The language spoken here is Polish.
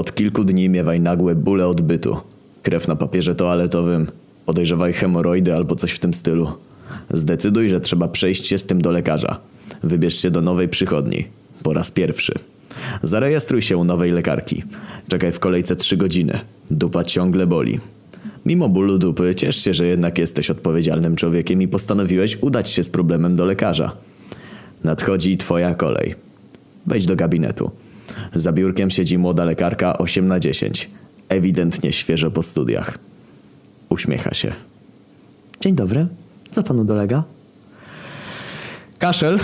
Od kilku dni miewaj nagłe bóle odbytu. Krew na papierze toaletowym. Podejrzewaj hemoroidy albo coś w tym stylu. Zdecyduj, że trzeba przejść się z tym do lekarza. Wybierz się do nowej przychodni. Po raz pierwszy. Zarejestruj się u nowej lekarki. Czekaj w kolejce trzy godziny. Dupa ciągle boli. Mimo bólu dupy, ciesz się, że jednak jesteś odpowiedzialnym człowiekiem i postanowiłeś udać się z problemem do lekarza. Nadchodzi twoja kolej. Wejdź do gabinetu. Za biurkiem siedzi młoda lekarka 8 na 10. Ewidentnie świeżo po studiach. Uśmiecha się. Dzień dobry. Co panu dolega? Kaszel?